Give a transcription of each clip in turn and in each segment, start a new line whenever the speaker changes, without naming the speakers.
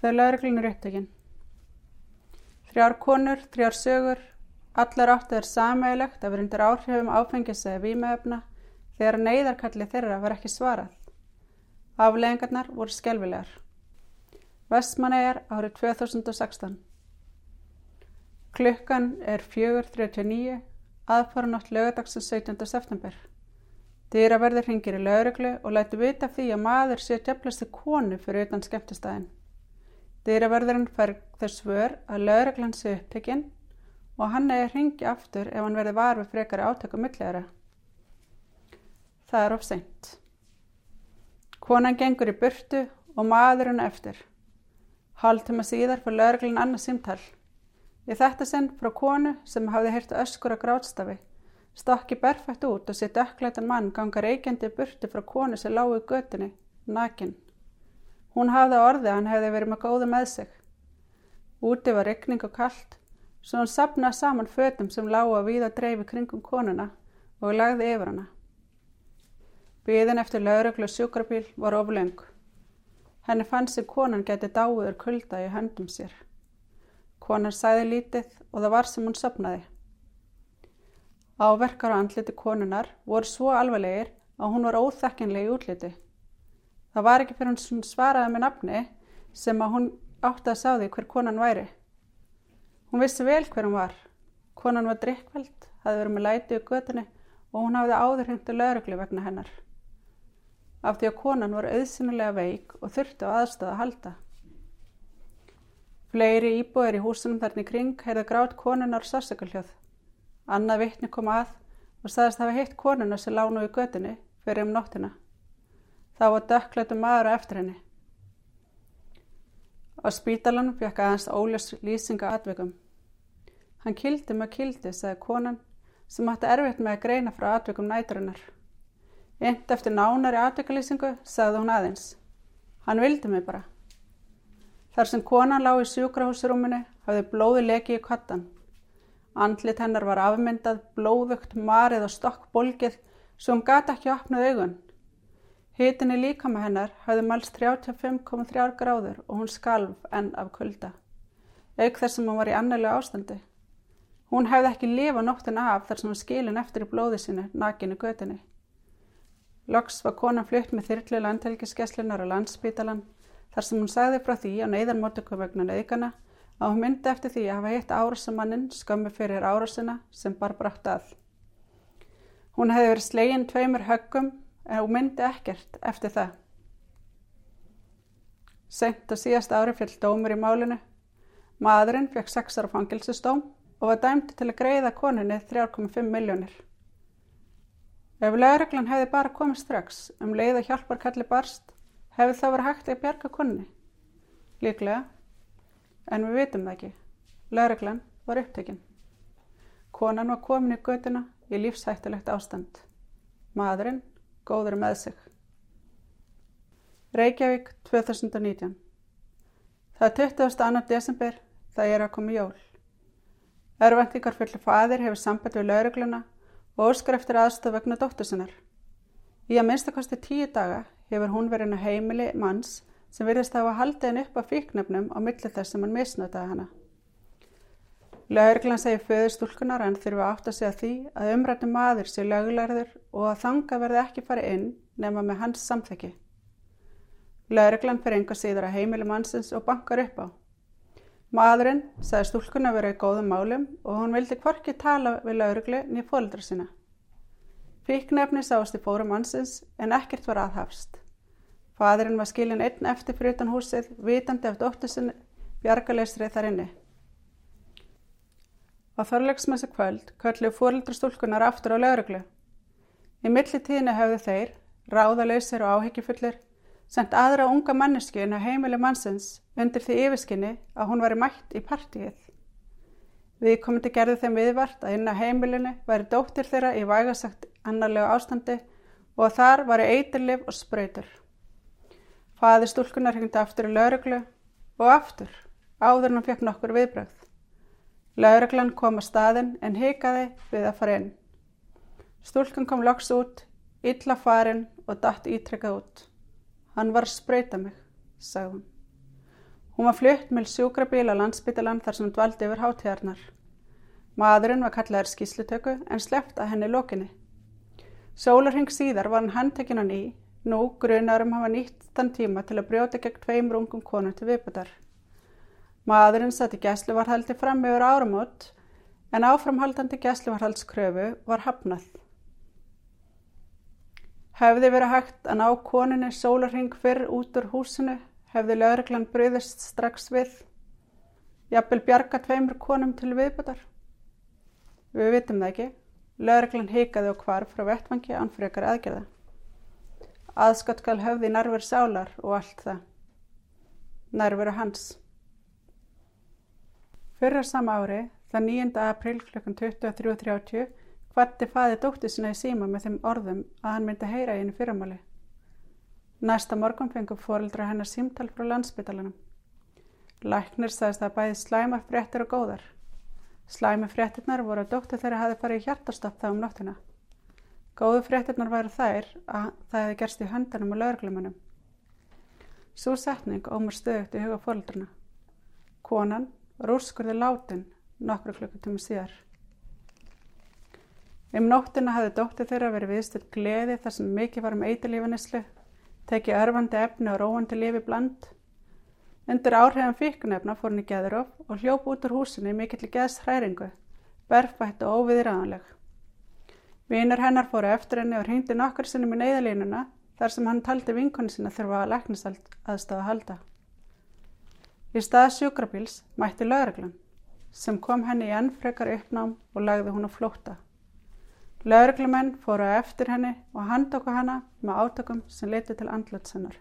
Þau lauruglunir upptökin. Þrjár konur, þrjár sögur, allar áttu þeir samægilegt að vera undir áhrifum áfengis eða výmöfna þegar neyðarkalli þeirra var ekki svarað. Afleðingarnar voru skelvilegar. Vestmanæjar árið 2016. Klukkan er 4.39, aðfaranótt lögadagsins 17. september. Dýraverður hringir í lauruglu og læti vita því að maður sé tjöflasti konu fyrir utan skemmtistæðin. Dýraverðurinn fær þess vör að lauruglan sé upptekinn og hann eða hringi aftur ef hann verði var við frekari átöku millera. Það er of seint. Konan gengur í burtu og maðurinn eftir. Að síðar fyrir lauruglan annað símtall. Í þetta sinn frá konu sem hafði heyrt öskur að grátstafi Stokki berfætt út og sér dökkleitan mann ganga reykjandi burti frá konu sem lág í götunni, nakin. Hún hafði orðið að hann hefði verið með góða með sig. Úti var regning og kallt, svo hún sapnaði saman fötum sem lág að víða dreifi kringum konuna og lagði yfir hana. Bíðin eftir lauruglu sjúkrabíl var oflöng. Henni fann sig konan geti dáiður kulda í höndum sér. Konan sæði lítið og það var sem hún sapnaði. Áverkar á andliti konunar voru svo alveglegir að hún var óþekkinlega í útliti. Það var ekki fyrir hún svaraði með nafni sem að hún átti að sá því hver konan væri. Hún vissi vel hver hún var. Konan var drikkveld, hafði verið með læti í götunni og hún hafði áður hengtu lauruglu vegna hennar. Af því að konan var auðsynulega veik og þurfti á aðstöða að halda. Fleiri íbúir í húsunum þarna í kring heyrðu grátt konunar sásakaljóð. Annað vittni kom að og staðist hafa hitt konuna sem lánu í gödunni fyrir um nóttina. Það var dökkleitum maður eftir henni. Á spítalanum fekk aðeins óljós lýsinga atveikum. Hann kildi með kildi, sagði konan sem hætti erfitt með að greina frá atveikum næturinnar. Eint eftir nánari atveikalýsingu sagði hún aðeins. Hann vildi mig bara. Þar sem konan lág í sjúkrahúsrúminu hafði blóði leki í kattan. Andlit hennar var afmyndað, blóðugt, marið og stokkbolgið svo hún gata ekki opnað augun. Hitinni líka með hennar hafði mælst 35,3 gráður og hún skalv enn af kulda. Auk þess sem hún var í annarlega ástandi. Hún hefði ekki lifa nóttin af þar sem hún skilin eftir í blóði sinu nakinu götinni. Loks var konan flutt með þyrli landhelgiskeslunar á landsbítalan þar sem hún sagði frá því á neyðarmótöku vegna nöðgana að hún myndi eftir því að hafa hitt árásamannin skömmu fyrir árásina sem bar brátt að. Hún hefði verið slegin tveimur höggum en hún myndi ekkert eftir það. Sent og síðast ári fjöld dómur í málinu. Maðurinn fekk 6 ára fangilsustóm og var dæmdi til að greiða koninni 3,5 miljónir. Ef lauruglan hefði bara komið strax um leið og hjálparkalli barst, hefði það verið hægt að bjarga konni. Líklega En við vitum það ekki. Laureglan var upptekinn. Konan var komin í götuna í lífshættulegt ástand. Maðurinn góður með sig. Reykjavík 2019 Það er 22. desember, það er að koma jól. Örvendingar fullir fadir hefur samband við laurugluna og óskar eftir aðstöð vegna dóttur sinnar. Í að minnstakosti tíu daga hefur hún verið á heimili manns sem virðist að hafa haldið henn upp á fíknefnum á milli þess sem hann misnötaði hana. Laurglann segir föðustúlkunar en þurfa átt að segja því að umrættum maður sé lögulegður og að þanga verði ekki farið inn nema með hans samþekki. Laurglann fyrir enga síður að heimili mannsins og bankar upp á. Maðurinn sagði stúlkunna verið í góðum málum og hún vildi hvorki tala við laurugli niður fólkdra sína. Fíknefni sást í fórum mannsins en ekkert var aðhafst. Fadurinn var skilin einn eftir fyrir utan húsið, vitandi af dóttusin bjargaleysrið þar inni. Á þorlegsmessu kvöld köllu fórildrastúlkunar aftur á lauruglu. Í millitíðinu höfðu þeir, ráðalausir og áhyggjufullir, sendt aðra unga mannesku inn á heimili mannsins undir því yfirskinni að hún væri mætt í partíið. Við komum til gerðu þeim viðvart að inn á heimilinu væri dóttir þeirra í vægasagt annarlegu ástandi og þar væri eiturlif og spröytur. Faði stúlkunar hengdi aftur í lauruglu og aftur, áður hann fekk nokkur viðbröð. Lauruglan kom að staðin en hikaði við að fara inn. Stúlkan kom loks út, illa farin og datt ítrekkað út. Hann var að spreita mig, sagði hún. Hún var flutt með sjúkrabíl á landsbytalan þar sem hún dvaldi yfir hátíðarnar. Maðurinn var kallaður skýslutöku en sleppt að henni lokinni. Sólarheng síðar var hann handtekinn á ný, nú grunarum hafa nýtt þann tíma til að brjóta gegn tveim rungum konum til viðbútar. Maðurinn sati gæsluvarhaldi fram yfir áramót en áframhaldandi gæsluvarhaldskröfu var hafnað. Hefði verið hægt að ná koninni sólarheng fyrr út úr húsinu, hefði lögreglan bröðist strax við. Jafnvel bjarga tveimur konum til viðbútar. Við vitum það ekki. Lögreglan heikaði og hvarf frá vettvangi án frekar aðgerða. Aðskott skal höfði nærveru sálar og allt það. Nærveru hans. Fyrra sama ári Þann 9. april kl. 23.30 hvati faði dóttir sinna í síma með þeim orðum að hann myndi heyra í henni fyrramáli. Næsta morgun fengum fórildra hennar símtal frá landsbytalanum. Læknir sagðist að bæði slæma fréttir og góðar. Slæmi fréttirnar voru að dóttir þeirra hafi farið hjartastopp þá um nóttina. Góðu fréttirnar væri þær að það hefði gerst í höndanum og laurglumunum. Svo setning ómur stöðugt í huga fóreldrana. Konan var úrskurði látin nokkru klukkutíma síðar. Um nóttina hafði dóttir þeirra verið viðstöld gleði þar sem mikið var um eitilífanislu, tekið örfandi efni og róandi lífi bland. Undir áhrifan fíkunefna fór henni geðurof og hljóp út úr húsinni mikill í geðshræringu, berfætt og óviðræðanleg. Vinar hennar fóru eftir henni og hrýndi nokkur sinnum í neyðalínuna þar sem hann taldi vinkonni sinna þurfa að læknisald aðstáða halda. Í stað sjúkrabíls mætti lögreglan sem kom henni í enn frekar uppnám og lagði hún á flótta. Lauruglumenn fóru eftir henni og handtöku hana með átökum sem leti til andlutsennar.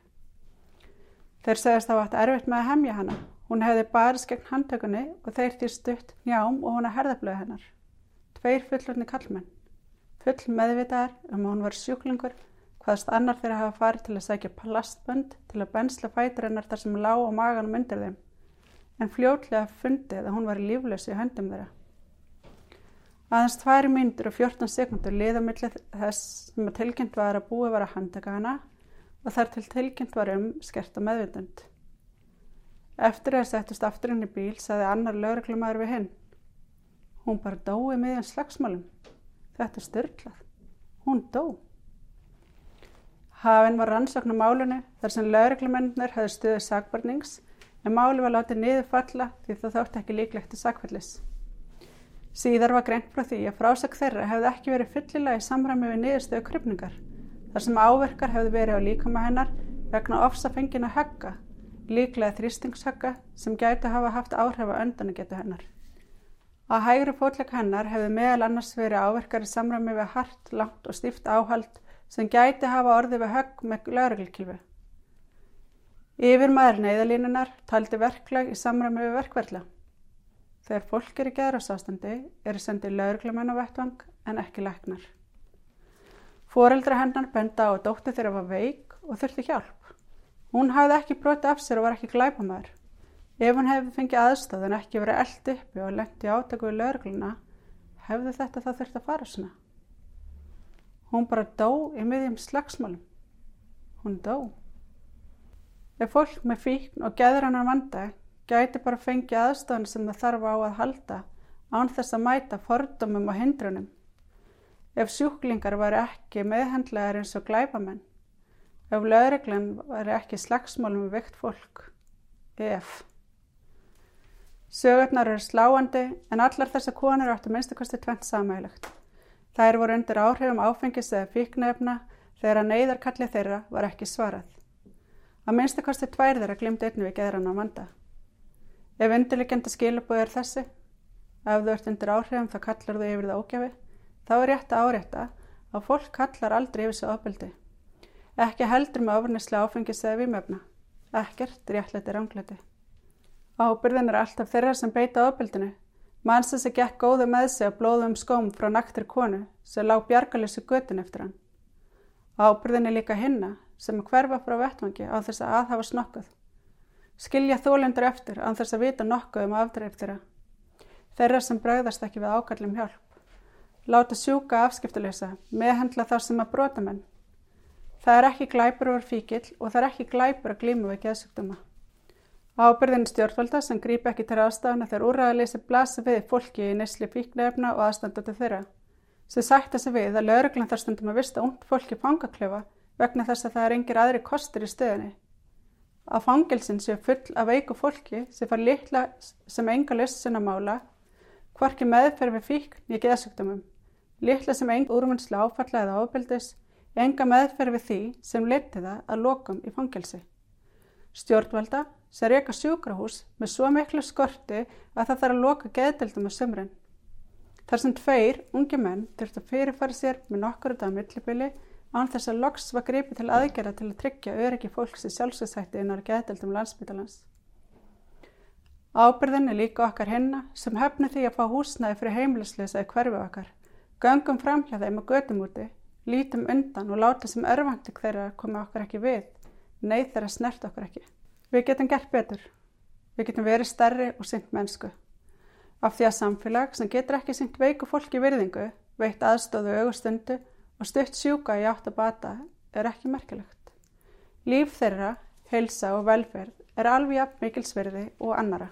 Þeir segist þá að erfitt með að hemja hana. Hún hefði barist gegn handtökunni og þeir því stutt njám og hún að herðablöðu hennar. Tveir fullurni kallmenn. Full meðvitaðar um að hún var sjúklingur hvaðst annar þeirra hafa farið til að segja plastbönd til að bensla fætur hennar þar sem lág á maganum undir þeim en fljótlega fundið að hún var líflös í höndum þeirra. Aðeins tværi myndur og 14 sekundur liðamillið þess sem að tilkynnt var að búið var að handaka hana og þar til tilkynnt var um skerta meðvindund. Eftir að settust aftur inn í bíl saði annar lauruglumæður við hinn. Hún bara dói meðan slagsmálum. Þetta er styrlað. Hún dó. Hafinn var rannsókn á málunni þar sem lauruglumennir hafði stuðið sagbarnings en máli var látið niður falla því það þótt ekki líklegt til sakfellis. Síðar var greint frá því að frásök þeirra hefði ekki verið fyllilega í samræmi við niðurstöðu krypningar, þar sem áverkar hefði verið á líkama hennar vegna ofsafengina högga, líklega þrýstingshögga sem gæti hafa haft áhrif á öndanugetu hennar. Á hægri fótleik hennar hefði meðal annars verið áverkar í samræmi við hart, langt og stíft áhald sem gæti hafa orðið við högg með lauruglkilfi. Yfir maður neyðalínunar taldi verklag í samræmi við verkverðla. Þegar fólk er í geðrásástandi eru sendið laurglumenn á vettvang en ekki læknar. Fóreldra hennar benda á að dóttu þeirra var veik og þurfti hjálp. Hún hafði ekki brotið af sér og var ekki glæpamæður. Ef hún hefði fengið aðstöð en ekki verið eld uppi og lengt í átöku við laurgluna, hefði þetta þá þurft að fara svona. Hún bara dó í miðjum slagsmálum. Hún dó. Ef fólk með fíkn og geðrannar vanda gæti bara fengið aðstofan sem það þarf á að halda án þess að mæta fordumum og hindrunum. Ef sjúklingar væri ekki meðhendlegar eins og glæbamenn. Ef lögreglan væri ekki slagsmálum við veikt fólk. Ef. Sögurnar eru sláandi en allar þessar konur áttu minnstakosti tvent samæglegt. Þær voru undir áhrifum áfengis eða fíknefna þegar að neyðarkalli þeirra var ekki svarað. Að minnstakosti tvær þeirra glimti einnig við geðran á vanda. Ef undirleikenda skilabóð er þessi, ef þú ert undir áhrifum þá kallar þú yfir það ógjafi, þá er rétt að árétta að fólk kallar aldrei yfir þessu ofbeldi. Ekki heldur með ofurnislega áfengis eða výmöfna. Ekkert réttleiti rángleiti. Ábyrðin er alltaf þeirra sem beita ofbeldinu. Manns þess að gekk góðu með sig að blóðum skóm frá naktir konu sem lág bjargalessu götin eftir hann. Ábyrðin er líka hinna sem hverfa frá vettvangi á þess að aðhafa snokkuð. Skilja þólendur eftir á þess að vita nokkuð um afdreif þeirra. Þeirra sem bregðast ekki við ákallum hjálp. Láta sjúka afskiptuleysa, meðhendla þar sem að brota menn. Það er ekki glæpur over fíkil og það er ekki glæpur að glímu við geðsugduma. Ábyrðin stjórnvalda sem grípa ekki til aðstafna þegar úrraðaleysi blasi við fólki í nesli fíknefna og aðstandandi þeirra, sem sætta sig við að lauruglan þar stundum að vista ungd fólki fangaklefa vegna þess að það er engir aðri kostur í stöðinni. Að fangilsin séu full af veiku fólki sem far litla sem enga list sinna mála, hvorki meðferð við fíkn í geðsugdumum, litla sem enga úrmunnslega áfalla eða ábyldis, enga meðferð við því sem leti það að lokum í fangilsi. Stjórnvalda sem reyka sjúkrahús með svo miklu skorti að það þarf að loka geðdeldum á sömrun. Þar sem tveir ungi menn þurft að fyrirfara sér með nokkur út af millibili án þess að loks var greipið til aðgerða til að tryggja öryggi fólks í sjálfsveitsætti innar geðdeldum landsbytalans. Ábyrðin er líka okkar hinna sem hefni því að fá húsnæði fyrir heimilisleysa í hverfi okkar. Göngum framhjá þeim og gödum úti, lítum undan og láta sem örvandi þeirra komi okkar ekki við, neyð þeirra snert okkar ekki. Við getum gert betur. Við getum verið stærri og syngt mennsku. Af því að samfélag sem getur ekki syngt veiku fólki virðingu, veitt aðstóðu augustundu og stutt sjúka í átt að bata er ekki merkilegt. Líf þeirra, heilsa og velferð er alveg jafn mikilsverði og annara.